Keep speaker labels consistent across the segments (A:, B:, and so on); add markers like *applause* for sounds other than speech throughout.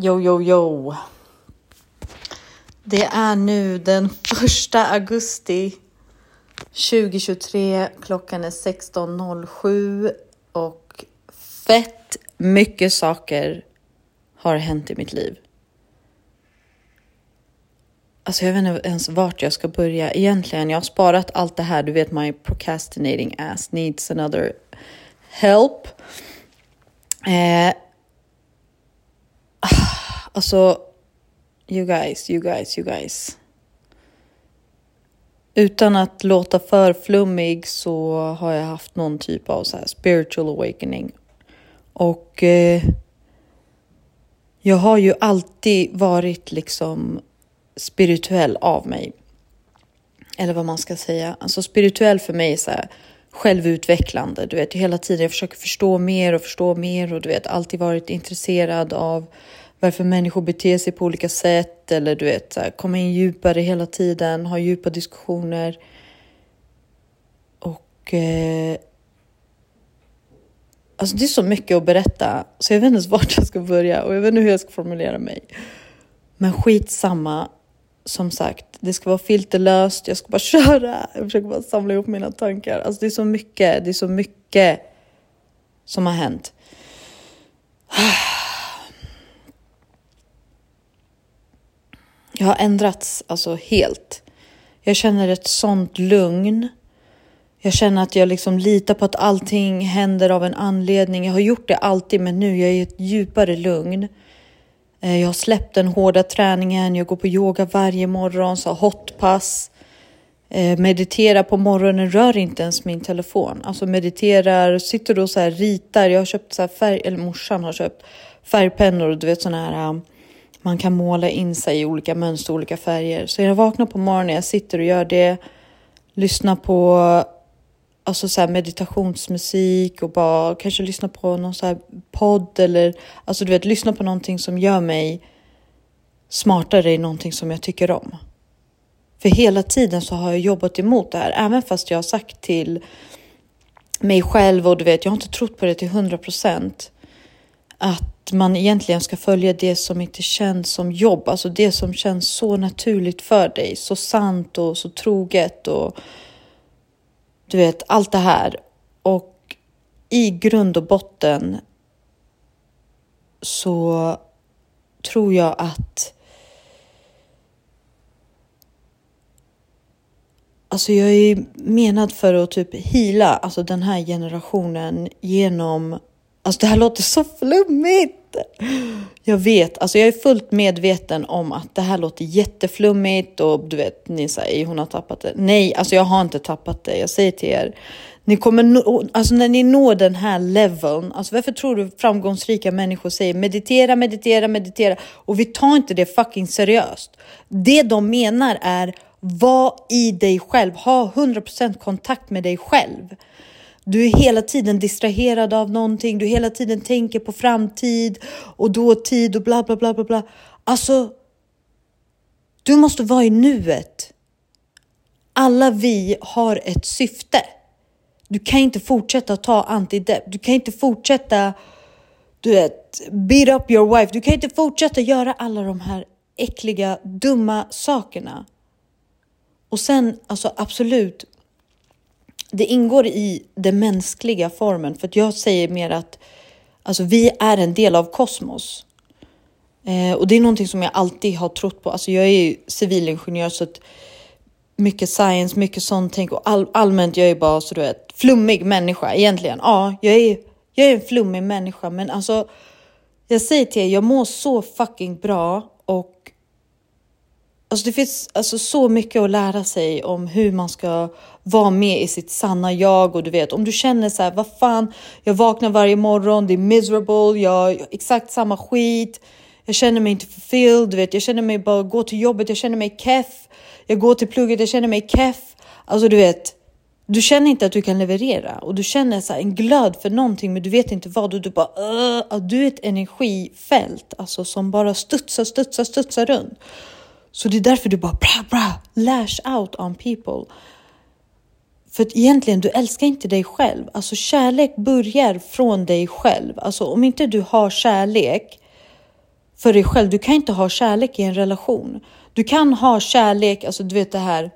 A: Jo, jo, jo. Det är nu den första augusti 2023. Klockan är 16.07 och fett mycket saker har hänt i mitt liv. Alltså jag vet inte ens vart jag ska börja egentligen. Jag har sparat allt det här. Du vet, my procrastinating ass needs another help. Eh, *sighs* Alltså, you guys, you guys, you guys. Utan att låta för flummig så har jag haft någon typ av så här spiritual awakening. Och eh, jag har ju alltid varit liksom spirituell av mig. Eller vad man ska säga. Alltså spirituell för mig är så här självutvecklande. Du vet, hela tiden jag försöker förstå mer och förstå mer och du vet alltid varit intresserad av varför människor beter sig på olika sätt eller du vet, så här, komma in djupare hela tiden, ha djupa diskussioner. Och... Eh, alltså det är så mycket att berätta så jag vet inte ens vart jag ska börja och jag vet inte hur jag ska formulera mig. Men skitsamma. Som sagt, det ska vara filterlöst. Jag ska bara *laughs* köra. Jag försöker bara samla ihop mina tankar. Alltså det är så mycket. Det är så mycket som har hänt. *sighs* Jag har ändrats alltså helt. Jag känner ett sånt lugn. Jag känner att jag liksom litar på att allting händer av en anledning. Jag har gjort det alltid, men nu är jag i ett djupare lugn. Eh, jag har släppt den hårda träningen. Jag går på yoga varje morgon, så hotpass. Eh, mediterar på morgonen, rör inte ens min telefon. Alltså mediterar, sitter och så här ritar. Jag har köpt så här färg, eller morsan har köpt färgpennor och du vet sådana här eh, man kan måla in sig i olika mönster, olika färger. Så jag vaknar på morgonen, jag sitter och gör det, lyssnar på alltså så meditationsmusik och bara kanske lyssna på någon så podd eller alltså du vet, lyssna på någonting som gör mig smartare i någonting som jag tycker om. För hela tiden så har jag jobbat emot det här, även fast jag har sagt till mig själv och du vet, jag har inte trott på det till hundra procent att man egentligen ska följa det som inte känns som jobb, alltså det som känns så naturligt för dig, så sant och så troget och du vet allt det här. Och i grund och botten så tror jag att Alltså jag är menad för att typ hila alltså den här generationen genom Alltså det här låter så flummigt. Jag vet, alltså jag är fullt medveten om att det här låter jätteflummigt och du vet, ni säger hon har tappat det. Nej, alltså jag har inte tappat det. Jag säger till er, ni kommer nå, alltså när ni når den här leveln, alltså varför tror du framgångsrika människor säger meditera, meditera, meditera och vi tar inte det fucking seriöst. Det de menar är var i dig själv, ha 100% kontakt med dig själv. Du är hela tiden distraherad av någonting. Du hela tiden tänker på framtid och dåtid och bla bla bla bla bla. Alltså, du måste vara i nuet. Alla vi har ett syfte. Du kan inte fortsätta ta antidepp. Du kan inte fortsätta du vet, beat up your wife. Du kan inte fortsätta göra alla de här äckliga, dumma sakerna. Och sen, alltså absolut, det ingår i den mänskliga formen. För att jag säger mer att alltså, vi är en del av kosmos. Eh, och det är någonting som jag alltid har trott på. Alltså, jag är ju civilingenjör så att mycket science, mycket sånt tänk och all, allmänt jag är bara så du vet flummig människa egentligen. Ja, jag är, jag är en flummig människa, men alltså jag säger till er, jag mår så fucking bra och Alltså det finns alltså så mycket att lära sig om hur man ska vara med i sitt sanna jag och du vet om du känner så här, vad fan, jag vaknar varje morgon, det är miserable, jag exakt samma skit, jag känner mig inte fulfilled, du vet, jag känner mig bara gå till jobbet, jag känner mig keff, jag går till plugget, jag känner mig keff, alltså du vet, du känner inte att du kan leverera och du känner så en glöd för någonting, men du vet inte vad och du bara, uh, du är ett energifält alltså som bara studsar, studsar, studsar runt. Så det är därför du bara bra, bra, lash out on people. För att egentligen, du älskar inte dig själv. Alltså kärlek börjar från dig själv. Alltså om inte du har kärlek för dig själv. Du kan inte ha kärlek i en relation. Du kan ha kärlek, alltså du vet det här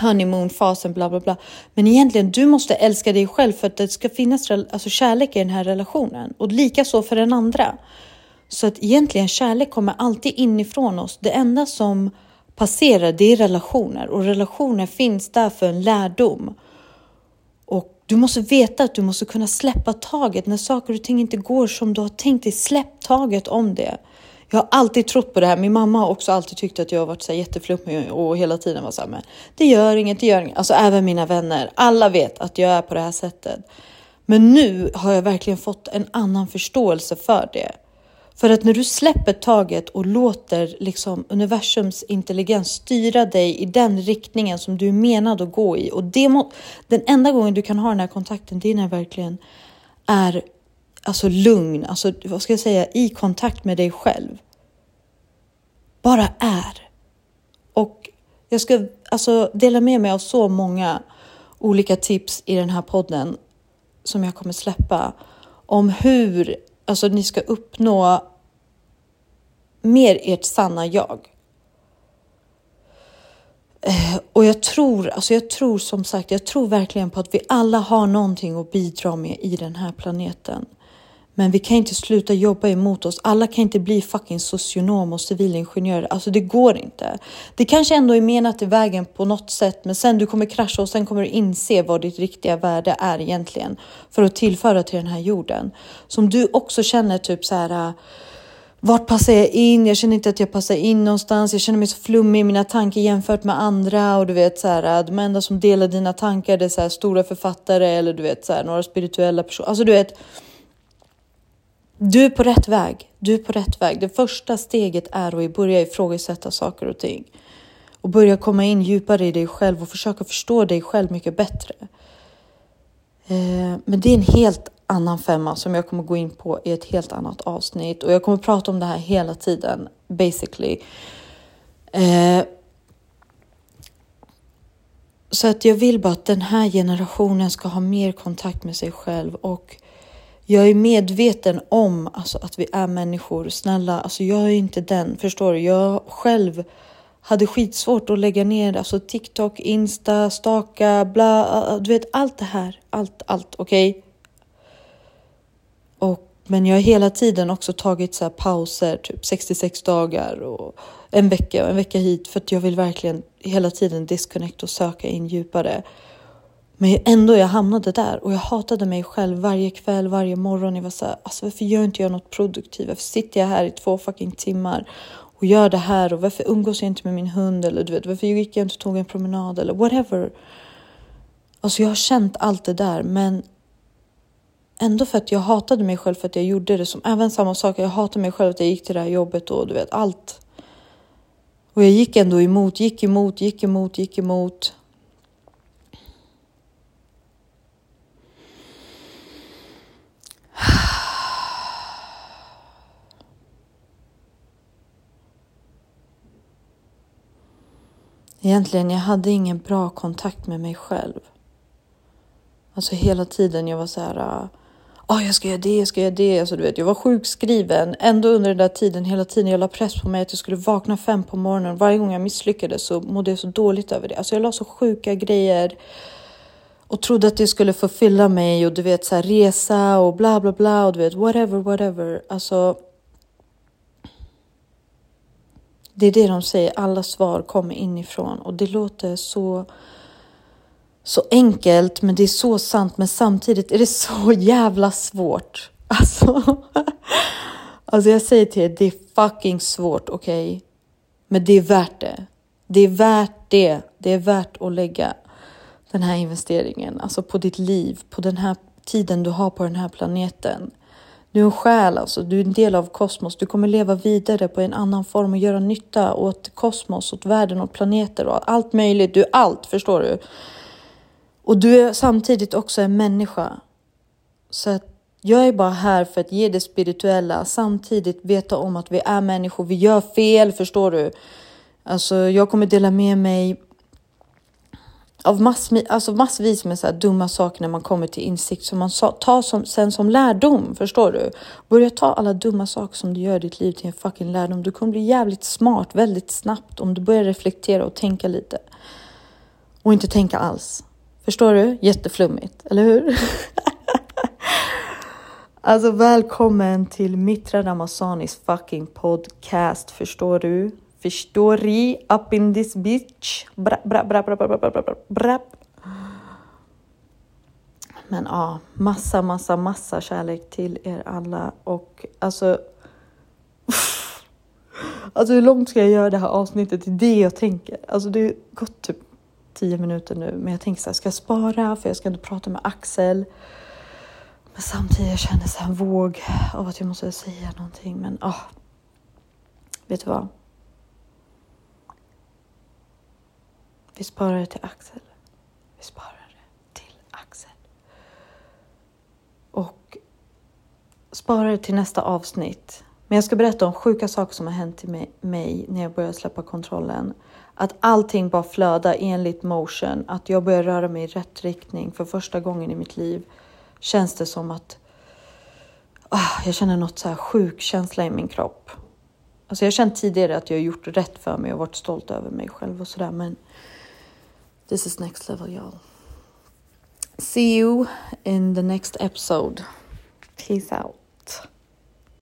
A: honeymoon-fasen, bla bla bla. Men egentligen, du måste älska dig själv för att det ska finnas alltså, kärlek i den här relationen. Och likaså för den andra. Så att egentligen, kärlek kommer alltid inifrån oss. Det enda som passerar, det är relationer. Och relationer finns där för en lärdom. Och du måste veta att du måste kunna släppa taget när saker och ting inte går som du har tänkt dig. Släpp taget om det. Jag har alltid trott på det här. Min mamma har också alltid tyckt att jag har varit så jätteflummig och hela tiden var så här, men det gör inget, det gör inget. Alltså även mina vänner, alla vet att jag är på det här sättet. Men nu har jag verkligen fått en annan förståelse för det. För att när du släpper taget och låter liksom universums intelligens styra dig i den riktningen som du är menad att gå i. Och det må, den enda gången du kan ha den här kontakten, det är när verkligen är alltså lugn, alltså vad ska jag säga, i kontakt med dig själv. Bara är. Och jag ska alltså dela med mig av så många olika tips i den här podden som jag kommer släppa om hur alltså, ni ska uppnå mer ert sanna jag. Eh, och jag tror, alltså jag tror som sagt, jag tror verkligen på att vi alla har någonting att bidra med i den här planeten. Men vi kan inte sluta jobba emot oss. Alla kan inte bli fucking socionom och civilingenjörer. Alltså det går inte. Det kanske ändå är menat i vägen på något sätt, men sen du kommer krascha och sen kommer du inse vad ditt riktiga värde är egentligen för att tillföra till den här jorden. Som du också känner typ så här. Vart passar jag in? Jag känner inte att jag passar in någonstans. Jag känner mig så flummig i mina tankar jämfört med andra och du vet så här. Äh, de enda som delar dina tankar det är så här, stora författare eller du vet så här, några spirituella personer. Alltså du vet. Du är på rätt väg. Du är på rätt väg. Det första steget är att börja ifrågasätta saker och ting och börja komma in djupare i dig själv och försöka förstå dig själv mycket bättre. Eh, men det är en helt annan femma som jag kommer gå in på i ett helt annat avsnitt och jag kommer prata om det här hela tiden basically. Eh, så att jag vill bara att den här generationen ska ha mer kontakt med sig själv och jag är medveten om alltså, att vi är människor. Snälla, alltså, jag är inte den. Förstår du? Jag själv hade skitsvårt att lägga ner alltså, TikTok, Insta, staka, bla. Du vet allt det här. Allt, allt. Okej? Okay? Och, men jag har hela tiden också tagit så pauser, typ 66 dagar och en vecka och en vecka hit för att jag vill verkligen hela tiden disconnect och söka in djupare. Men ändå, jag hamnade där och jag hatade mig själv varje kväll, varje morgon. Jag var så här, alltså varför gör inte jag något produktivt? Varför sitter jag här i två fucking timmar och gör det här? Och varför umgås jag inte med min hund? Eller du vet, varför gick jag inte och tog en promenad? Eller whatever. Alltså jag har känt allt det där, men ändå för att jag hatade mig själv för att jag gjorde det. Som även samma sak, jag hatade mig själv att jag gick till det här jobbet och du vet allt. Och jag gick ändå emot, gick emot, gick emot, gick emot. Egentligen, jag hade ingen bra kontakt med mig själv. Alltså hela tiden jag var så här, äh, oh, jag ska göra det, jag ska göra det. Alltså, du vet, jag var sjukskriven. Ändå under den där tiden, hela tiden, jag la press på mig att jag skulle vakna fem på morgonen. Varje gång jag misslyckades så mådde jag så dåligt över det. Alltså jag la så sjuka grejer och trodde att det skulle förfylla mig och du vet så här, resa och bla bla bla och du vet whatever, whatever. Alltså. Det är det de säger, alla svar kommer inifrån och det låter så så enkelt, men det är så sant. Men samtidigt är det så jävla svårt. *laughs* Alltså, alltså jag säger till er, det är fucking svårt, okej? Okay? Men det är värt det. Det är värt det. Det är värt att lägga den här investeringen, alltså på ditt liv, på den här tiden du har på den här planeten. Du är en själ, alltså. du är en del av kosmos. Du kommer leva vidare på en annan form och göra nytta åt kosmos, åt världen, åt planeter och allt möjligt. Du är allt, förstår du? Och du är samtidigt också en människa. Så att jag är bara här för att ge det spirituella, samtidigt veta om att vi är människor, vi gör fel, förstår du? Alltså, jag kommer dela med mig av mass, alltså massvis med så här dumma saker när man kommer till insikt som man tar som, sen som lärdom. Förstår du? Börja ta alla dumma saker som du gör i ditt liv till en fucking lärdom. Du kommer bli jävligt smart väldigt snabbt om du börjar reflektera och tänka lite. Och inte tänka alls. Förstår du? Jätteflummigt, eller hur? *laughs* alltså välkommen till Mitra Ramazanis fucking podcast, förstår du? Förstår du? Up in this bitch. Bra, bra, bra, bra, bra, bra, bra, bra. Men ja, massa, massa, massa kärlek till er alla och alltså. Alltså hur långt ska jag göra det här avsnittet? Det är det jag tänker. Alltså det har gått typ tio minuter nu, men jag tänker så här, ska jag spara för jag ska inte prata med Axel. Men samtidigt jag känner jag en våg av att jag måste säga någonting. Men ah, vet du vad? Vi sparar det till Axel. Vi sparar det till Axel. Och sparar det till nästa avsnitt. Men jag ska berätta om sjuka saker som har hänt i mig när jag började släppa kontrollen. Att allting bara flödar enligt motion, att jag börjar röra mig i rätt riktning för första gången i mitt liv. Känns det som att ah, jag känner något så här sjuk känsla i min kropp. Alltså jag har känt tidigare att jag har gjort rätt för mig och varit stolt över mig själv och sådär, men this is next level y'all. See you in the next episode. Peace out.